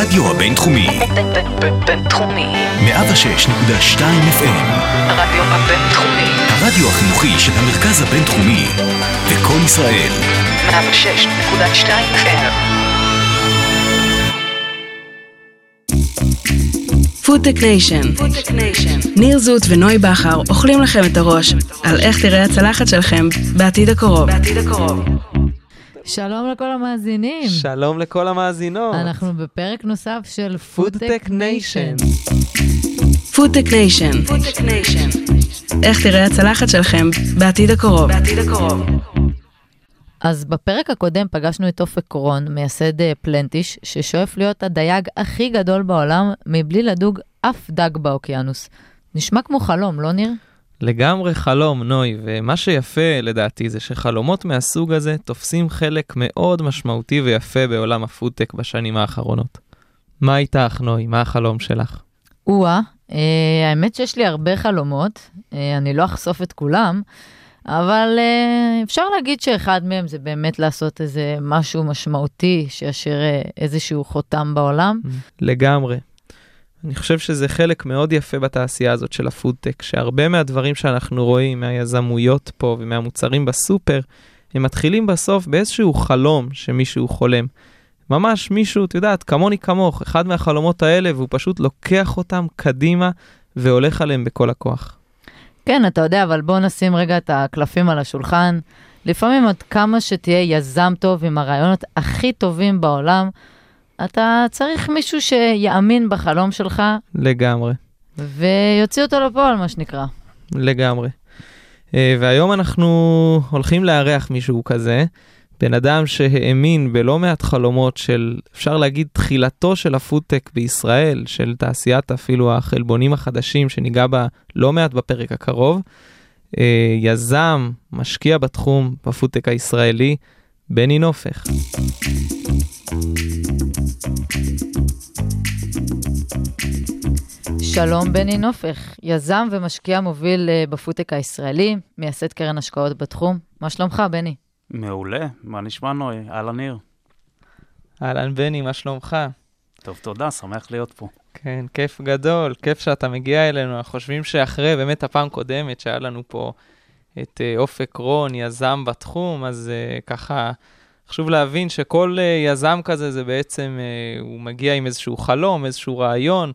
הרדיו הבינתחומי. בינתחומי. 106.2 FM. הרדיו הבינתחומי. הרדיו החינוכי של המרכז הבינתחומי. וקול ישראל. 106.2 FM. FoodTech Nation. ניר זוט ונוי בכר אוכלים לכם את הראש על איך תראה הצלחת שלכם בעתיד הקרוב. שלום לכל המאזינים. שלום לכל המאזינות. אנחנו בפרק נוסף של FoodTech Nation. FoodTech Nation. איך תראה הצלחת שלכם בעתיד הקרוב. אז בפרק הקודם פגשנו את אופק קורון, מייסד אה, Plantish, ששואף להיות הדייג הכי גדול בעולם, מבלי לדוג אף דג באוקיינוס. נשמע כמו חלום, לא ניר? לגמרי חלום, נוי, ומה שיפה לדעתי זה שחלומות מהסוג הזה תופסים חלק מאוד משמעותי ויפה בעולם הפודטק בשנים האחרונות. מה איתך, נוי? מה החלום שלך? או-אה, אה, האמת שיש לי הרבה חלומות, אה, אני לא אחשוף את כולם, אבל אה, אפשר להגיד שאחד מהם זה באמת לעשות איזה משהו משמעותי שישאיר איזשהו חותם בעולם. לגמרי. אני חושב שזה חלק מאוד יפה בתעשייה הזאת של הפודטק, שהרבה מהדברים שאנחנו רואים, מהיזמויות פה ומהמוצרים בסופר, הם מתחילים בסוף באיזשהו חלום שמישהו חולם. ממש מישהו, את יודעת, כמוני כמוך, אחד מהחלומות האלה, והוא פשוט לוקח אותם קדימה והולך עליהם בכל הכוח. כן, אתה יודע, אבל בוא נשים רגע את הקלפים על השולחן. לפעמים עד כמה שתהיה יזם טוב עם הרעיונות הכי טובים בעולם, אתה צריך מישהו שיאמין בחלום שלך לגמרי. ויוציא אותו לפועל, מה שנקרא. לגמרי. אה, והיום אנחנו הולכים לארח מישהו כזה, בן אדם שהאמין בלא מעט חלומות של, אפשר להגיד, תחילתו של הפודטק בישראל, של תעשיית אפילו החלבונים החדשים, שניגע בה לא מעט בפרק הקרוב. אה, יזם, משקיע בתחום, בפודטק הישראלי, בני נופך. שלום, בני נופך, יזם ומשקיע מוביל אה, בפודטק הישראלי, מייסד קרן השקעות בתחום. מה שלומך, בני? מעולה, מה נשמע נוי? אהלן ניר. אהלן בני, מה שלומך? טוב, תודה, שמח להיות פה. כן, כיף גדול, כיף שאתה מגיע אלינו. אנחנו חושבים שאחרי באמת הפעם קודמת שהיה לנו פה את אה, אופק רון, יזם בתחום, אז uh, ככה חשוב להבין שכל uh, יזם כזה זה בעצם, uh, הוא מגיע עם איזשהו חלום, איזשהו רעיון,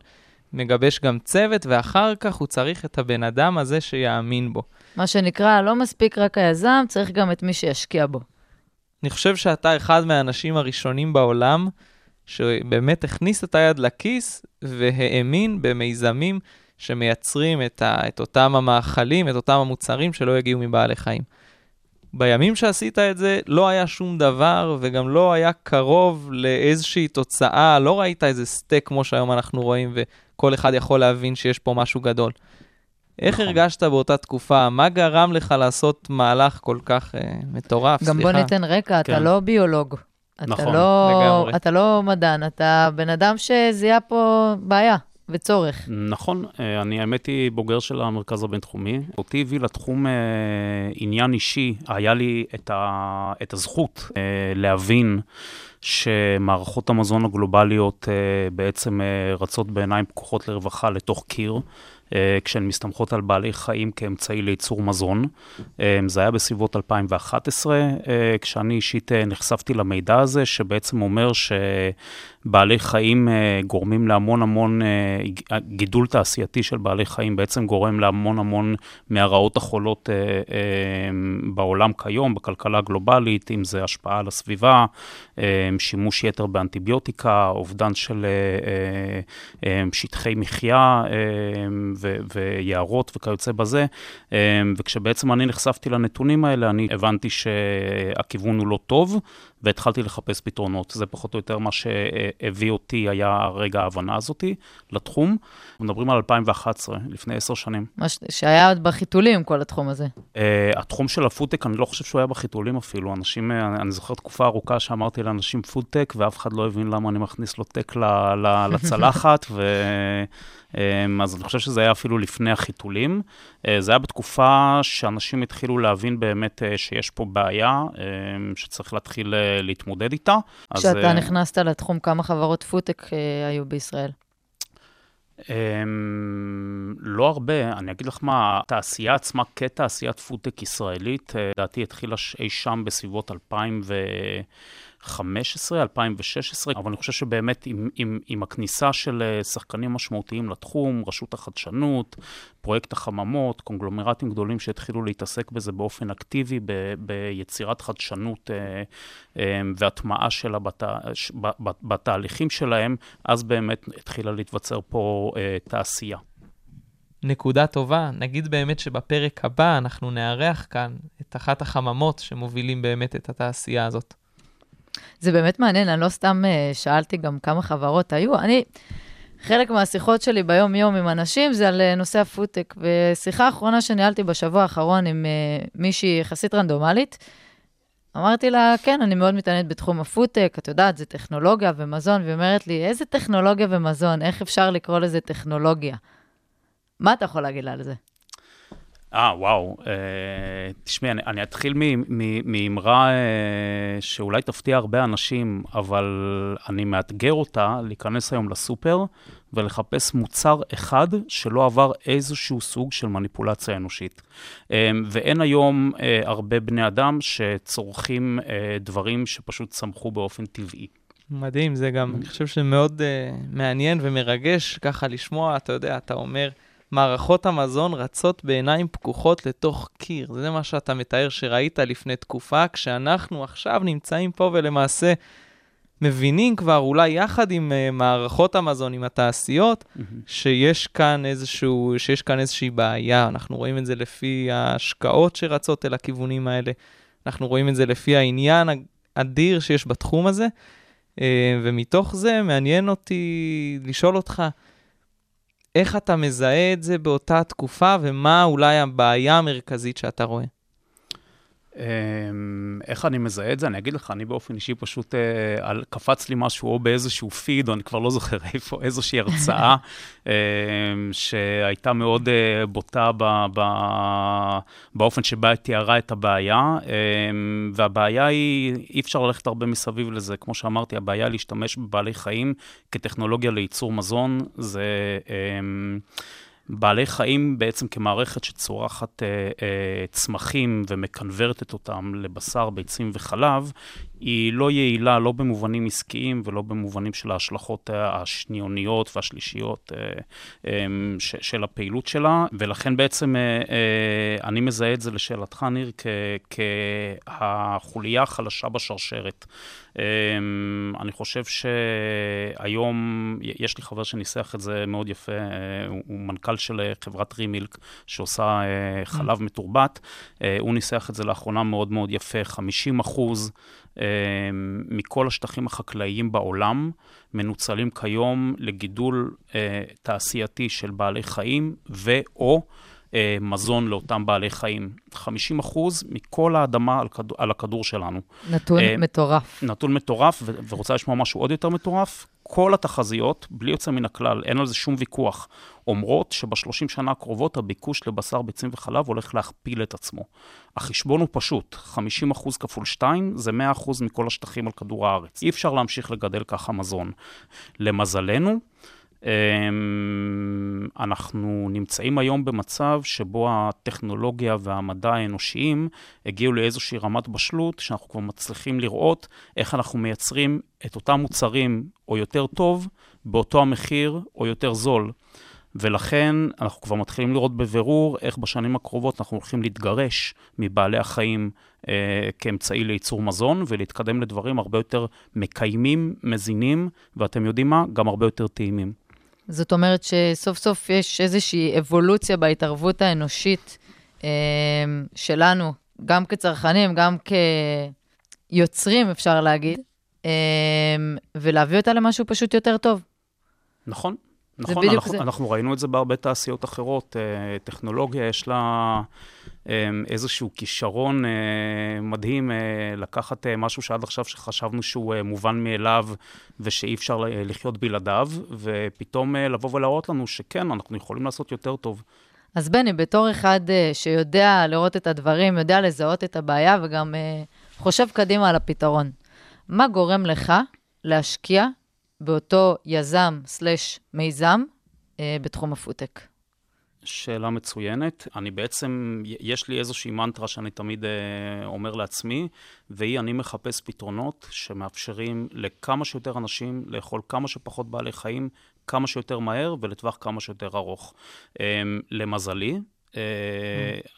מגבש גם צוות, ואחר כך הוא צריך את הבן אדם הזה שיאמין בו. מה שנקרא, לא מספיק רק היזם, צריך גם את מי שישקיע בו. אני חושב שאתה אחד מהאנשים הראשונים בעולם שבאמת הכניס את היד לכיס והאמין במיזמים שמייצרים את, ה, את אותם המאכלים, את אותם המוצרים שלא יגיעו מבעלי חיים. בימים שעשית את זה לא היה שום דבר וגם לא היה קרוב לאיזושהי תוצאה, לא ראית איזה סטייק כמו שהיום אנחנו רואים וכל אחד יכול להבין שיש פה משהו גדול. איך נכון. הרגשת באותה תקופה? מה גרם לך לעשות מהלך כל כך אה, מטורף? גם בוא סליחה. ניתן רקע, אתה כן. לא ביולוג. אתה נכון, לא, לגמרי. אתה לא מדען, אתה בן אדם שזיהה פה בעיה וצורך. נכון, אה, אני האמת היא בוגר של המרכז הבינתחומי. אותי הביא לתחום אה, עניין אישי, היה לי את, ה, את הזכות אה, להבין שמערכות המזון הגלובליות אה, בעצם אה, רצות בעיניים פקוחות לרווחה לתוך קיר. אה, כשהן מסתמכות על בעלי חיים כאמצעי לייצור מזון. זה היה בסביבות 2011, אה, כשאני אישית נחשפתי למידע הזה, שבעצם אומר שבעלי חיים אה, גורמים להמון המון, אה, ג- גידול תעשייתי של בעלי חיים בעצם גורם להמון המון מהרעות החולות אה, אה, בעולם כיום, בכלכלה הגלובלית, אם זה השפעה על הסביבה, אה, שימוש יתר באנטיביוטיקה, אובדן של אה, אה, אה, שטחי מחיה אה, ו- ויערות וכיוצא בזה. אה, וכשבעצם אני נחשפתי לנתונים האלה, אני הבנתי שהכיוון הוא לא טוב, והתחלתי לחפש פתרונות. זה פחות או יותר מה שהביא אותי, היה רגע ההבנה הזאתי לתחום. מדברים על 2011, לפני עשר שנים. מה ש... שהיה עוד בחיתולים, כל התחום הזה. אה, התחום של הפודטק, אני לא חושב שהוא היה בחיתולים אפילו. אנשים, אה, אני זוכר תקופה ארוכה שאמרתי לאנשים פודטק, ואף אחד לא הבין למה אני מכניס לו tech ל- ל- לצלחת, ו... um, אז אני חושב שזה היה אפילו לפני החיתולים. Uh, זה היה בתקופה שאנשים התחילו להבין באמת uh, שיש פה בעיה, um, שצריך להתחיל אה, להתמודד איתה. אז, כשאתה אה, נכנסת לתחום, כמה חברות פודטק אה, היו בישראל? אמ, לא הרבה, אני אגיד לך מה, התעשייה עצמה כתעשיית פודטק ישראלית, אה, לדעתי התחילה אי שם בסביבות 2015, 2016, אבל אני חושב שבאמת עם, עם, עם הכניסה של אה, שחקנים משמעותיים לתחום, רשות החדשנות, פרויקט החממות, קונגלומרטים גדולים שהתחילו להתעסק בזה באופן אקטיבי, ב, ביצירת חדשנות אה, אה, והטמעה שלה בת, ש- ב- ב- בתהליכים שלהם, אז באמת התחילה להתווצר פה אה, תעשייה. נקודה טובה, נגיד באמת שבפרק הבא אנחנו נארח כאן את אחת החממות שמובילים באמת את התעשייה הזאת. זה באמת מעניין, אני לא סתם אה, שאלתי גם כמה חברות היו. אני, חלק מהשיחות שלי ביום-יום עם אנשים זה על אה, נושא הפודטק. ושיחה האחרונה שניהלתי בשבוע האחרון עם אה, מישהי יחסית רנדומלית, אמרתי לה, כן, אני מאוד מתעניינת בתחום הפודטק, את יודעת, זה טכנולוגיה ומזון, והיא אומרת לי, איזה טכנולוגיה ומזון? איך אפשר לקרוא לזה טכנולוגיה? מה אתה יכול להגיד לה על זה? אה, וואו. אה, תשמעי, אני, אני אתחיל מאמרה אה, שאולי תפתיע הרבה אנשים, אבל אני מאתגר אותה להיכנס היום לסופר ולחפש מוצר אחד שלא עבר איזשהו סוג של מניפולציה אנושית. אה, ואין היום אה, הרבה בני אדם שצורכים אה, דברים שפשוט צמחו באופן טבעי. מדהים, זה גם, אני חושב שמאוד uh, מעניין ומרגש ככה לשמוע, אתה יודע, אתה אומר, מערכות המזון רצות בעיניים פקוחות לתוך קיר. זה מה שאתה מתאר שראית לפני תקופה, כשאנחנו עכשיו נמצאים פה ולמעשה מבינים כבר, אולי יחד עם uh, מערכות המזון, עם התעשיות, שיש כאן איזשהו, שיש כאן איזושהי בעיה. אנחנו רואים את זה לפי ההשקעות שרצות אל הכיוונים האלה. אנחנו רואים את זה לפי העניין האדיר שיש בתחום הזה. אה, ומתוך זה מעניין אותי לשאול אותך, איך אתה מזהה את זה באותה תקופה, ומה אולי הבעיה המרכזית שאתה רואה? אמ, איך אני מזהה את זה? אני אגיד לך, אני באופן אישי פשוט, אה, על- קפץ לי משהו או באיזשהו פיד, או אני כבר לא זוכר איפה, איזושהי הרצאה אמ, שהייתה מאוד אה, בוטה ב, ב, באופן שבה היא תיארה את הבעיה, אמ, והבעיה היא, אי אפשר ללכת הרבה מסביב לזה. כמו שאמרתי, הבעיה להשתמש בבעלי חיים כטכנולוגיה לייצור מזון, זה... אמ, בעלי חיים בעצם כמערכת שצורחת אה, אה, צמחים ומקנברטת אותם לבשר, ביצים וחלב, היא לא יעילה, לא במובנים עסקיים ולא במובנים של ההשלכות אה, השניוניות והשלישיות אה, אה, ש, של הפעילות שלה, ולכן בעצם אני מזהה את זה לשאלתך, ניר, כ- כחוליה החלשה בשרשרת. אני חושב שהיום, יש לי חבר שניסח את זה מאוד יפה, הוא, מנכ"ל של חברת רימילק, שעושה uh, חלב מתורבת. הוא ניסח את זה לאחרונה מאוד מאוד יפה, 50 אחוז מכל השטחים החקלאיים בעולם מנוצלים כיום לגידול uh, תעשייתי של בעלי חיים ו/או אה, מזון לאותם בעלי חיים. 50 אחוז מכל האדמה על, כדור, על הכדור שלנו. נתון אה, מטורף. נתון מטורף, ו- ורוצה לשמוע משהו עוד יותר מטורף, כל התחזיות, בלי יוצא מן הכלל, אין על זה שום ויכוח, אומרות שבשלושים שנה הקרובות הביקוש לבשר, ביצים וחלב הולך להכפיל את עצמו. החשבון הוא פשוט, 50 אחוז כפול 2 זה 100 אחוז מכל השטחים על כדור הארץ. אי אפשר להמשיך לגדל ככה מזון. למזלנו, אנחנו נמצאים היום במצב שבו הטכנולוגיה והמדע האנושיים הגיעו לאיזושהי רמת בשלות, שאנחנו כבר מצליחים לראות איך אנחנו מייצרים את אותם מוצרים, או יותר טוב, באותו המחיר, או יותר זול. ולכן אנחנו כבר מתחילים לראות בבירור איך בשנים הקרובות אנחנו הולכים להתגרש מבעלי החיים אה, כאמצעי לייצור מזון ולהתקדם לדברים הרבה יותר מקיימים, מזינים, ואתם יודעים מה? גם הרבה יותר טעימים. זאת אומרת שסוף סוף יש איזושהי אבולוציה בהתערבות האנושית אה, שלנו, גם כצרכנים, גם כיוצרים, אפשר להגיד, אה, ולהביא אותה למשהו פשוט יותר טוב. נכון. נכון, אנחנו, זה. אנחנו ראינו את זה בהרבה תעשיות אחרות. אה, טכנולוגיה, יש לה אה, איזשהו כישרון אה, מדהים אה, לקחת משהו שעד עכשיו שחשבנו שהוא מובן מאליו ושאי אפשר לחיות בלעדיו, ופתאום לבוא ולהראות לנו שכן, אנחנו יכולים לעשות יותר טוב. אז בני, בתור אחד שיודע לראות את הדברים, יודע לזהות את הבעיה וגם חושב קדימה על הפתרון, מה גורם לך להשקיע באותו יזם סלש מיזם אה, בתחום הפודטק? שאלה מצוינת. אני בעצם, יש לי איזושהי מנטרה שאני תמיד אה, אומר לעצמי, והיא, אני מחפש פתרונות שמאפשרים לכמה שיותר אנשים לאכול כמה שפחות בעלי חיים, כמה שיותר מהר ולטווח כמה שיותר ארוך. אה, למזלי,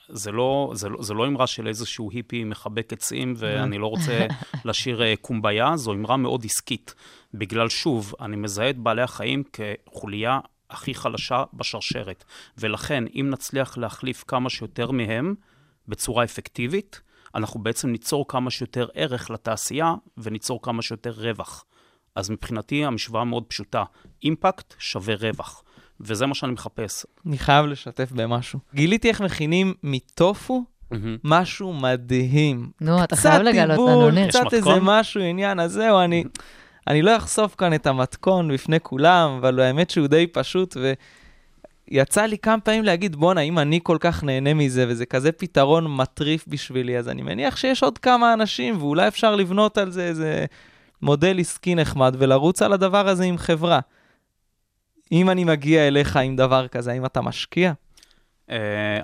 זה לא, זה, לא, זה לא אמרה של איזשהו היפי מחבק עצים, ואני לא רוצה לשיר אה, קומביה, זו אמרה מאוד עסקית. בגלל, שוב, אני מזהה את בעלי החיים כחוליה הכי חלשה בשרשרת. ולכן, אם נצליח להחליף כמה שיותר מהם בצורה אפקטיבית, אנחנו בעצם ניצור כמה שיותר ערך לתעשייה וניצור כמה שיותר רווח. אז מבחינתי המשוואה מאוד פשוטה, אימפקט שווה רווח. וזה מה שאני מחפש. אני חייב לשתף במשהו. גיליתי איך מכינים מטופו משהו מדהים. נו, אתה חייב לגלות לנו, ניר. קצת איזה משהו, עניין, אז זהו, אני... אני לא אחשוף כאן את המתכון בפני כולם, אבל האמת שהוא די פשוט, ויצא לי כמה פעמים להגיד, בואנה, אם אני כל כך נהנה מזה, וזה כזה פתרון מטריף בשבילי, אז אני מניח שיש עוד כמה אנשים, ואולי אפשר לבנות על זה איזה מודל עסקי נחמד, ולרוץ על הדבר הזה עם חברה. אם אני מגיע אליך עם דבר כזה, האם אתה משקיע? Uh,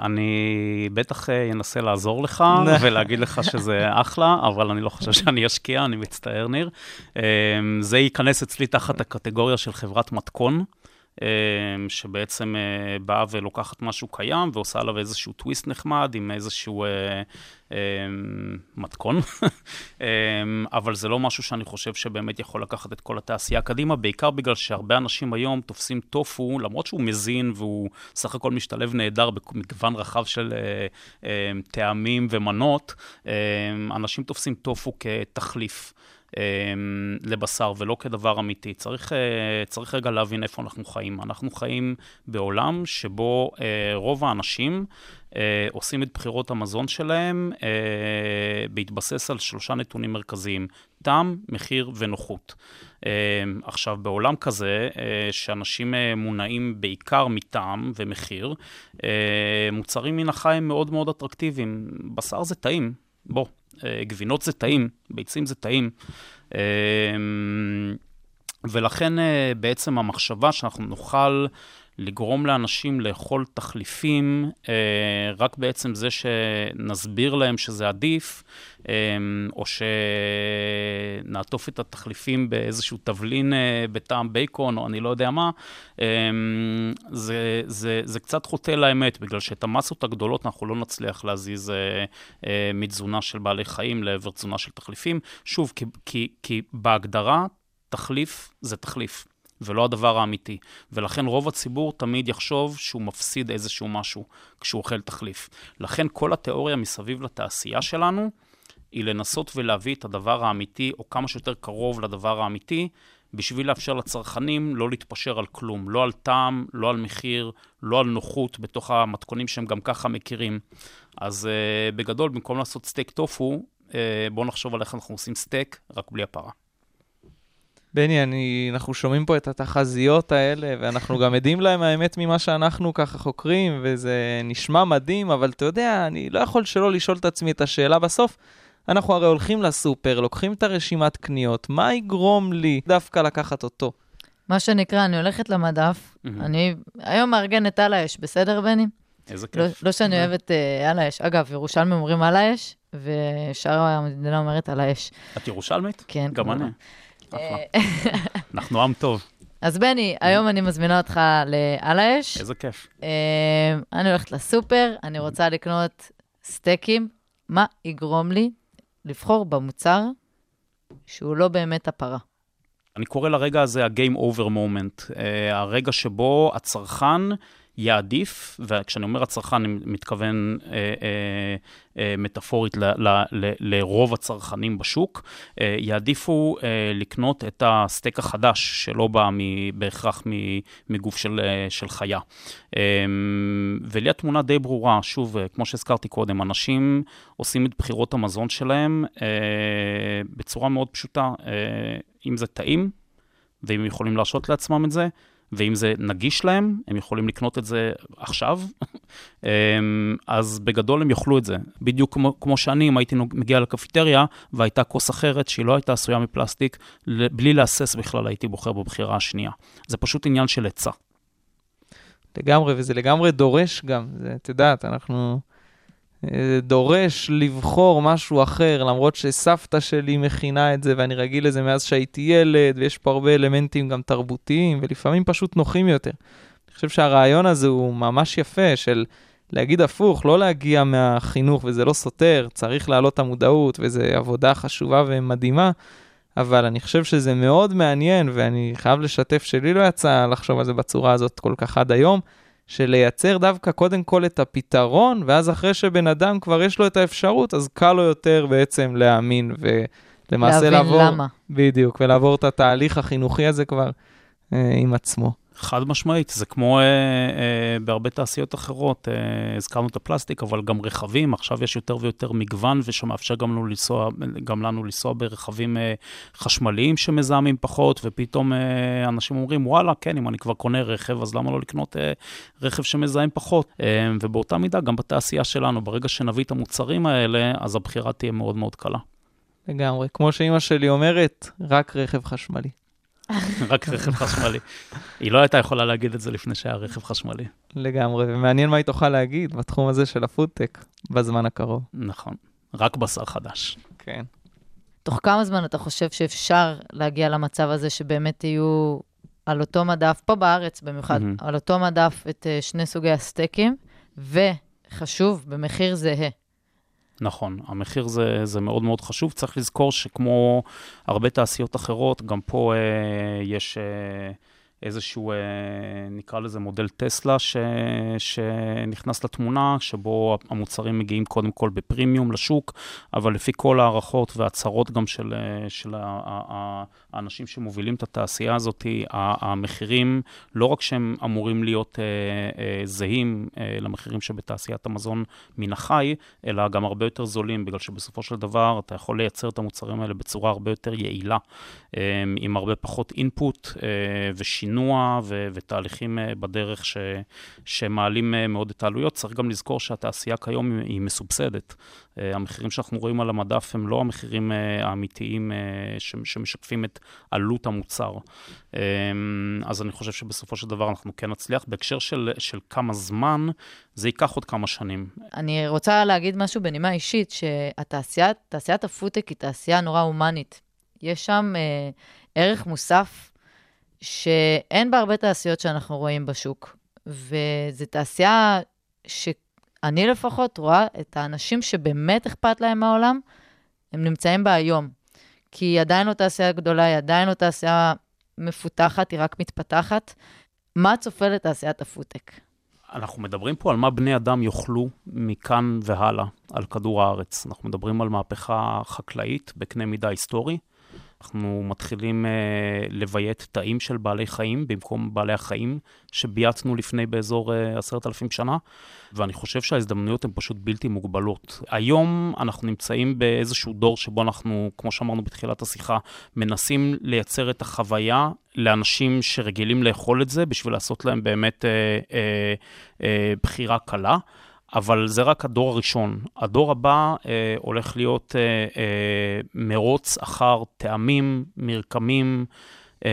אני בטח uh, אנסה לעזור לך ולהגיד לך שזה אחלה, אבל אני לא חושב שאני אשקיע, אני מצטער, ניר. Uh, זה ייכנס אצלי תחת הקטגוריה של חברת מתכון. אמ, שבעצם אה, באה ולוקחת משהו קיים ועושה עליו איזשהו טוויסט נחמד עם איזשהו אה, אמ, מתכון, אמ, אבל זה לא משהו שאני חושב שבאמת יכול לקחת את כל התעשייה קדימה, בעיקר בגלל שהרבה אנשים היום תופסים טופו, למרות שהוא מזין והוא סך הכל משתלב נהדר במגוון רחב של אה, טעמים ומנות, אנשים תופסים טופו כתחליף. אמ, לבשר ולא כדבר אמיתי. צריך, אה, צריך רגע להבין איפה אנחנו חיים. אנחנו חיים בעולם שבו אה, רוב האנשים אה, עושים את בחירות המזון שלהם בהתבסס על שלושה נתונים מרכזיים, טעם, מחיר ונוחות. עכשיו, בעולם כזה, שאנשים מונעים בעיקר מטעם ומחיר, מוצרים מן החי הם מאוד מאוד אטרקטיביים. בשר זה טעים, בוא, גבינות זה טעים, ביצים זה טעים. ולכן בעצם המחשבה שאנחנו נוכל לגרום לאנשים לאכול תחליפים, אה, רק בעצם זה שנסביר להם שזה עדיף, אה, או שנעטוף את התחליפים באיזשהו תבלין אה, בטעם בייקון, או אני לא יודע מה, זה, זה, זה קצת חוטא לאמת, בגלל שאת המסות הגדולות אנחנו לא נצליח להזיז מתזונה של בעלי חיים לעבר תזונה של תחליפים. שוב, כי, כי, כי בהגדרה, תחליף זה תחליף. ולא הדבר האמיתי. ולכן רוב הציבור תמיד יחשוב שהוא מפסיד איזשהו משהו כשהוא אוכל תחליף. לכן כל התיאוריה מסביב לתעשייה שלנו היא לנסות ולהביא את הדבר האמיתי, או כמה שיותר קרוב לדבר האמיתי, בשביל לאפשר לצרכנים לא להתפשר על כלום, לא על טעם, לא על מחיר, לא על נוחות בתוך המתכונים שהם גם ככה מכירים. אז uh, בגדול, במקום לעשות סטייק טופו, uh, בואו נחשוב על איך אנחנו עושים סטייק, רק בלי הפרה. בני, אני, אנחנו שומעים פה את התחזיות האלה, ואנחנו גם עדים להם, האמת, ממה שאנחנו ככה חוקרים, וזה נשמע מדהים, אבל אתה יודע, אני לא יכול שלא לשאול את עצמי את השאלה בסוף. אנחנו הרי הולכים לסופר, לוקחים את הרשימת קניות, מה יגרום לי דווקא לקחת אותו? מה שנקרא, אני הולכת למדף. אני היום מארגנת על האש, בסדר, בני? איזה לא, כיף. לא, לא שאני אוהבת uh, על האש. אגב, ירושלמים אומרים על האש, ושאר המדינה אומרת על האש. את ירושלמית? כן. גם אני. אנחנו עם טוב. אז בני, היום אני מזמינה אותך לעל האש. איזה כיף. אה, אני הולכת לסופר, אני רוצה לקנות סטייקים. מה יגרום לי לבחור במוצר שהוא לא באמת הפרה? אני קורא לרגע הזה ה-game over moment, uh, הרגע שבו הצרכן יעדיף, וכשאני אומר הצרכן, אני מתכוון אה, אה, אה, מטאפורית ל, ל, ל, לרוב הצרכנים בשוק, אה, יעדיפו אה, לקנות את הסטייק החדש, שלא בא מ, בהכרח מגוף של, אה, של חיה. אה, ולי התמונה די ברורה, שוב, אה, כמו שהזכרתי קודם, אנשים עושים את בחירות המזון שלהם אה, בצורה מאוד פשוטה, אה, אם זה טעים, ואם יכולים להרשות לעצמם את זה, ואם זה נגיש להם, הם יכולים לקנות את זה עכשיו, אמ, אז בגדול הם יאכלו את זה. בדיוק כמו, כמו שאני, אם הייתי מגיע לקפיטריה והייתה כוס אחרת שהיא לא הייתה עשויה מפלסטיק, בלי להסס בכלל הייתי בוחר בבחירה השנייה. זה פשוט עניין של היצע. לגמרי, וזה לגמרי דורש גם, את יודעת, אנחנו... אה, דורש לבחור משהו אחר, למרות שסבתא שלי מכינה את זה ואני רגיל לזה מאז שהייתי ילד, ויש פה הרבה אלמנטים גם תרבותיים, ולפעמים פשוט נוחים יותר. אני חושב שהרעיון הזה הוא ממש יפה, של להגיד הפוך, לא להגיע מהחינוך, וזה לא סותר, צריך להעלות את המודעות, וזו עבודה חשובה ומדהימה, אבל אני חושב שזה מאוד מעניין, ואני חייב לשתף שלי לא יצא לחשוב על זה בצורה הזאת כל כך עד היום. של לייצר דווקא קודם כל את הפתרון, ואז אחרי שבן אדם כבר יש לו את האפשרות, אז קל לו יותר בעצם להאמין ולמעשה לעבור... להבין למה. בדיוק, ולעבור את התהליך החינוכי הזה כבר אה, עם עצמו. חד משמעית, זה כמו אה, אה, בהרבה תעשיות אחרות, אה, הזכרנו את הפלסטיק, אבל גם רכבים, עכשיו יש יותר ויותר מגוון, ושמאפשר גם לנו לנסוע, גם לנו לנסוע ברכבים אה, חשמליים שמזהמים פחות, ופתאום אה, אנשים אומרים, וואלה, כן, אם אני כבר קונה רכב, אז למה לא לקנות אה, רכב שמזהם פחות? אה, ובאותה מידה, גם בתעשייה שלנו, ברגע שנביא את המוצרים האלה, אז הבחירה תהיה מאוד מאוד קלה. לגמרי, כמו שאימא שלי אומרת, רק רכב חשמלי. רק רכב חשמלי. היא לא הייתה יכולה להגיד את זה לפני שהיה רכב חשמלי. לגמרי, ומעניין מה היא תוכל להגיד בתחום הזה של הפודטק בזמן הקרוב. נכון, רק בשר חדש. כן. תוך כמה זמן אתה חושב שאפשר להגיע למצב הזה שבאמת יהיו על אותו מדף, פה בארץ במיוחד, מהמם. על אותו מדף את אה, שני סוגי הסטייקים, וחשוב, במחיר זהה. נכון, המחיר זה, זה מאוד מאוד חשוב. צריך לזכור שכמו הרבה תעשיות אחרות, גם פה אה, יש אה, איזשהו, אה, נקרא לזה מודל טסלה, ש, שנכנס לתמונה, שבו המוצרים מגיעים קודם כל בפרימיום לשוק, אבל לפי כל ההערכות וההצהרות גם של, אה, של האנשים שמובילים את התעשייה הזאת, המחירים, לא רק שהם אמורים להיות אה, זהים למחירים שבתעשיית המזון מן החי, אלא גם הרבה יותר זולים, בגלל שבסופו של דבר אתה יכול לייצר את המוצרים האלה בצורה הרבה יותר יעילה, עם הרבה פחות אינפוט אה, ושינוע ו- ותהליכים אה, בדרך ש- שמעלים אה, מאוד את העלויות. צריך גם לזכור שהתעשייה כיום היא מסובסדת. אה, המחירים שאנחנו רואים על המדף הם לא המחירים האמיתיים ש- שמשקפים את עלות המוצר. אה, אז אני חושב שבסופו של דבר אנחנו כן נצליח. בהקשר של, של כמה זמן, זה ייקח עוד כמה שנים. אני רוצה להגיד משהו בנימה אישית, שהתעשיית, תעשיית הפודטק היא תעשייה נורא הומנית. יש שם אה, ערך מוסף שאין בהרבה תעשיות שאנחנו רואים בשוק. וזו תעשייה שאני לפחות רואה את האנשים שבאמת אכפת להם מהעולם, הם נמצאים בה היום. כי היא עדיין לא תעשייה גדולה, היא עדיין לא תעשייה מפותחת, היא רק מתפתחת. מה צופה לתעשיית הפודטק? אנחנו מדברים פה על מה בני אדם יאכלו מכאן והלאה על כדור הארץ. אנחנו מדברים על מהפכה חקלאית בקנה מידה היסטורי. אנחנו מתחילים uh, לביית תאים של בעלי חיים במקום בעלי החיים שבייתנו לפני באזור uh, עשרת אלפים שנה, ואני חושב שההזדמנויות הן פשוט בלתי מוגבלות. היום אנחנו נמצאים באיזשהו דור שבו אנחנו, כמו שאמרנו בתחילת השיחה, מנסים לייצר את החוויה לאנשים שרגילים לאכול את זה, בשביל לעשות להם באמת uh, uh, uh, בחירה קלה. אבל זה רק הדור הראשון. הדור הבא אה, הולך להיות אה, אה, מרוץ אחר טעמים, מרקמים אה,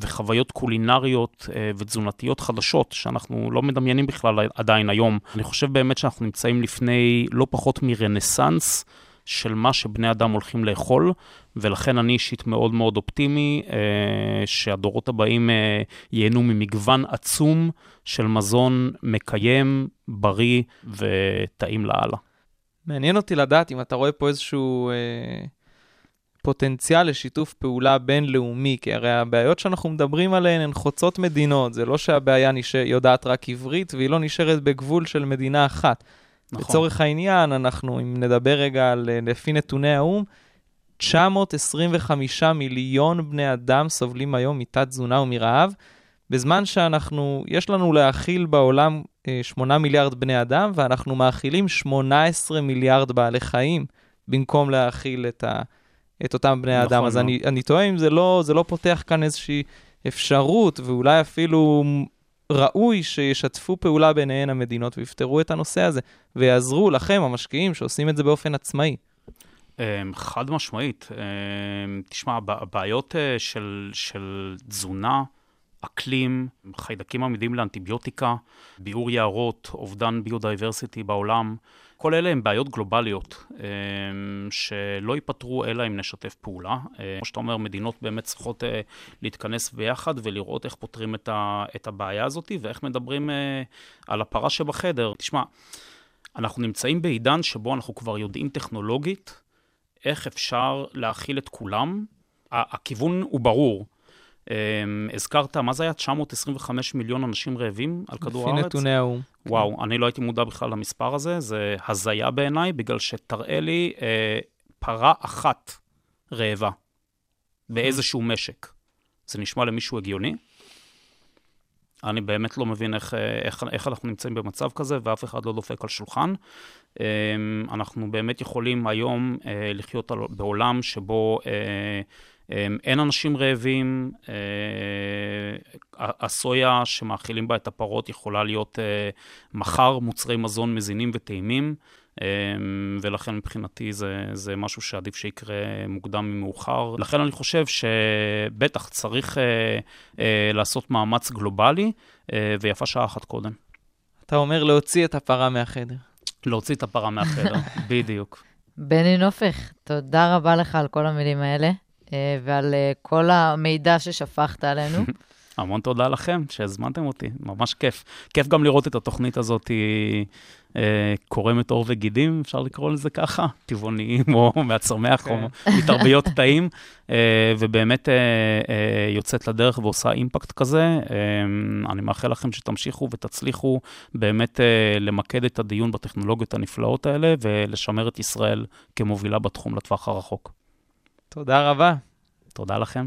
וחוויות קולינריות אה, ותזונתיות חדשות, שאנחנו לא מדמיינים בכלל עדיין היום. אני חושב באמת שאנחנו נמצאים לפני לא פחות מרנסאנס. של מה שבני אדם הולכים לאכול, ולכן אני אישית מאוד מאוד אופטימי אה, שהדורות הבאים אה, ייהנו ממגוון עצום של מזון מקיים, בריא וטעים לאללה. מעניין אותי לדעת אם אתה רואה פה איזשהו אה, פוטנציאל לשיתוף פעולה בינלאומי, כי הרי הבעיות שאנחנו מדברים עליהן הן חוצות מדינות, זה לא שהבעיה נש... יודעת רק עברית והיא לא נשארת בגבול של מדינה אחת. נכון. לצורך העניין, אנחנו, אם נדבר רגע על, לפי נתוני האו"ם, 925 מיליון בני אדם סובלים היום מתת-תזונה ומרעב, בזמן שאנחנו, יש לנו להאכיל בעולם 8 מיליארד בני אדם, ואנחנו מאכילים 18 מיליארד בעלי חיים, במקום להאכיל את, ה, את אותם בני נכון אדם. אז מאוד. אני, אני תוהה אם זה לא, זה לא פותח כאן איזושהי אפשרות ואולי אפילו ראוי שישתפו פעולה ביניהן המדינות ויפתרו את הנושא הזה, ויעזרו לכם, המשקיעים, שעושים את זה באופן עצמאי. אמ, חד משמעית. אמ, תשמע, הבעיות אה, של, של תזונה, אקלים, חיידקים עמידים לאנטיביוטיקה, ביעור יערות, אובדן ביודייברסיטי בעולם, כל אלה הם בעיות גלובליות אמ, שלא ייפתרו אלא אם נשתף פעולה. אה, כמו שאתה אומר, מדינות באמת צריכות אה, להתכנס ביחד ולראות איך פותרים את הבעיה הזאת ואיך מדברים אה, על הפרה שבחדר. תשמע, אנחנו נמצאים בעידן שבו אנחנו כבר יודעים טכנולוגית איך אפשר להכיל את כולם. הכיוון הוא ברור. Um, הזכרת, מה זה היה? 925 מיליון אנשים רעבים על כדור הארץ? לפי נתוני האו"ם. וואו, אני לא הייתי מודע בכלל למספר הזה, זה הזיה בעיניי, בגלל שתראה לי uh, פרה אחת רעבה באיזשהו משק. זה נשמע למישהו הגיוני? אני באמת לא מבין איך, אה, איך, איך אנחנו נמצאים במצב כזה, ואף אחד לא דופק על שולחן. Um, אנחנו באמת יכולים היום uh, לחיות בעולם שבו... אמ, אין אנשים רעבים, אה, הסויה שמאכילים בה את הפרות יכולה להיות אה, מחר מוצרי מזון מזינים וטעימים, אמ, ולכן מבחינתי זה, זה משהו שעדיף שיקרה מוקדם ממאוחר. לכן אני חושב שבטח צריך אה, לעשות מאמץ גלובלי, ויפה שעה אחת קודם. אתה אומר להוציא את הפרה מהחדר. להוציא את הפרה מהחדר, בדיוק. בני נופך, תודה רבה לך על כל המילים האלה. אה, ועל אה, כל המידע ששפכת עלינו. המון תודה לכם שהזמנתם אותי, ממש כיף. כיף גם לראות את התוכנית הזאת אה, קורמת עור וגידים, אפשר לקרוא לזה ככה, טבעוניים או מהצומח או כן. מתרביות תאים, אה, ובאמת אה, אה, יוצאת לדרך ועושה אימפקט כזה. אה, אני מאחל לכם שתמשיכו ותצליחו באמת אה, למקד את הדיון בטכנולוגיות הנפלאות האלה ולשמר את ישראל כמובילה בתחום לטווח הרחוק. תודה רבה. תודה לכם.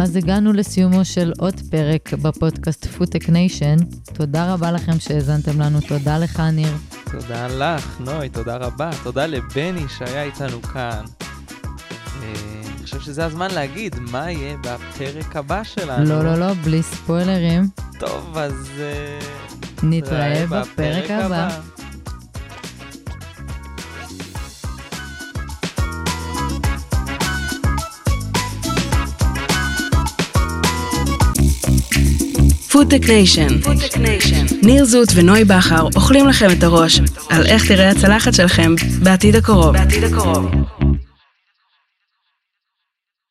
אז הגענו לסיומו של עוד פרק בפודקאסט FoodTech Nation. תודה רבה לכם שהאזנתם לנו, תודה לך, ניר. תודה לך, נוי, תודה רבה. תודה לבני שהיה איתנו כאן. אה, אני חושב שזה הזמן להגיד מה יהיה בפרק הבא שלנו. לא, לא, לא, בלי ספוילרים. טוב, אז... אה, נתראה בפרק הבא. FoodTech Nation. ניר זוט ונוי בכר אוכלים לכם את הראש על איך תראה הצלחת שלכם בעתיד הקרוב. בעתיד הקרוב.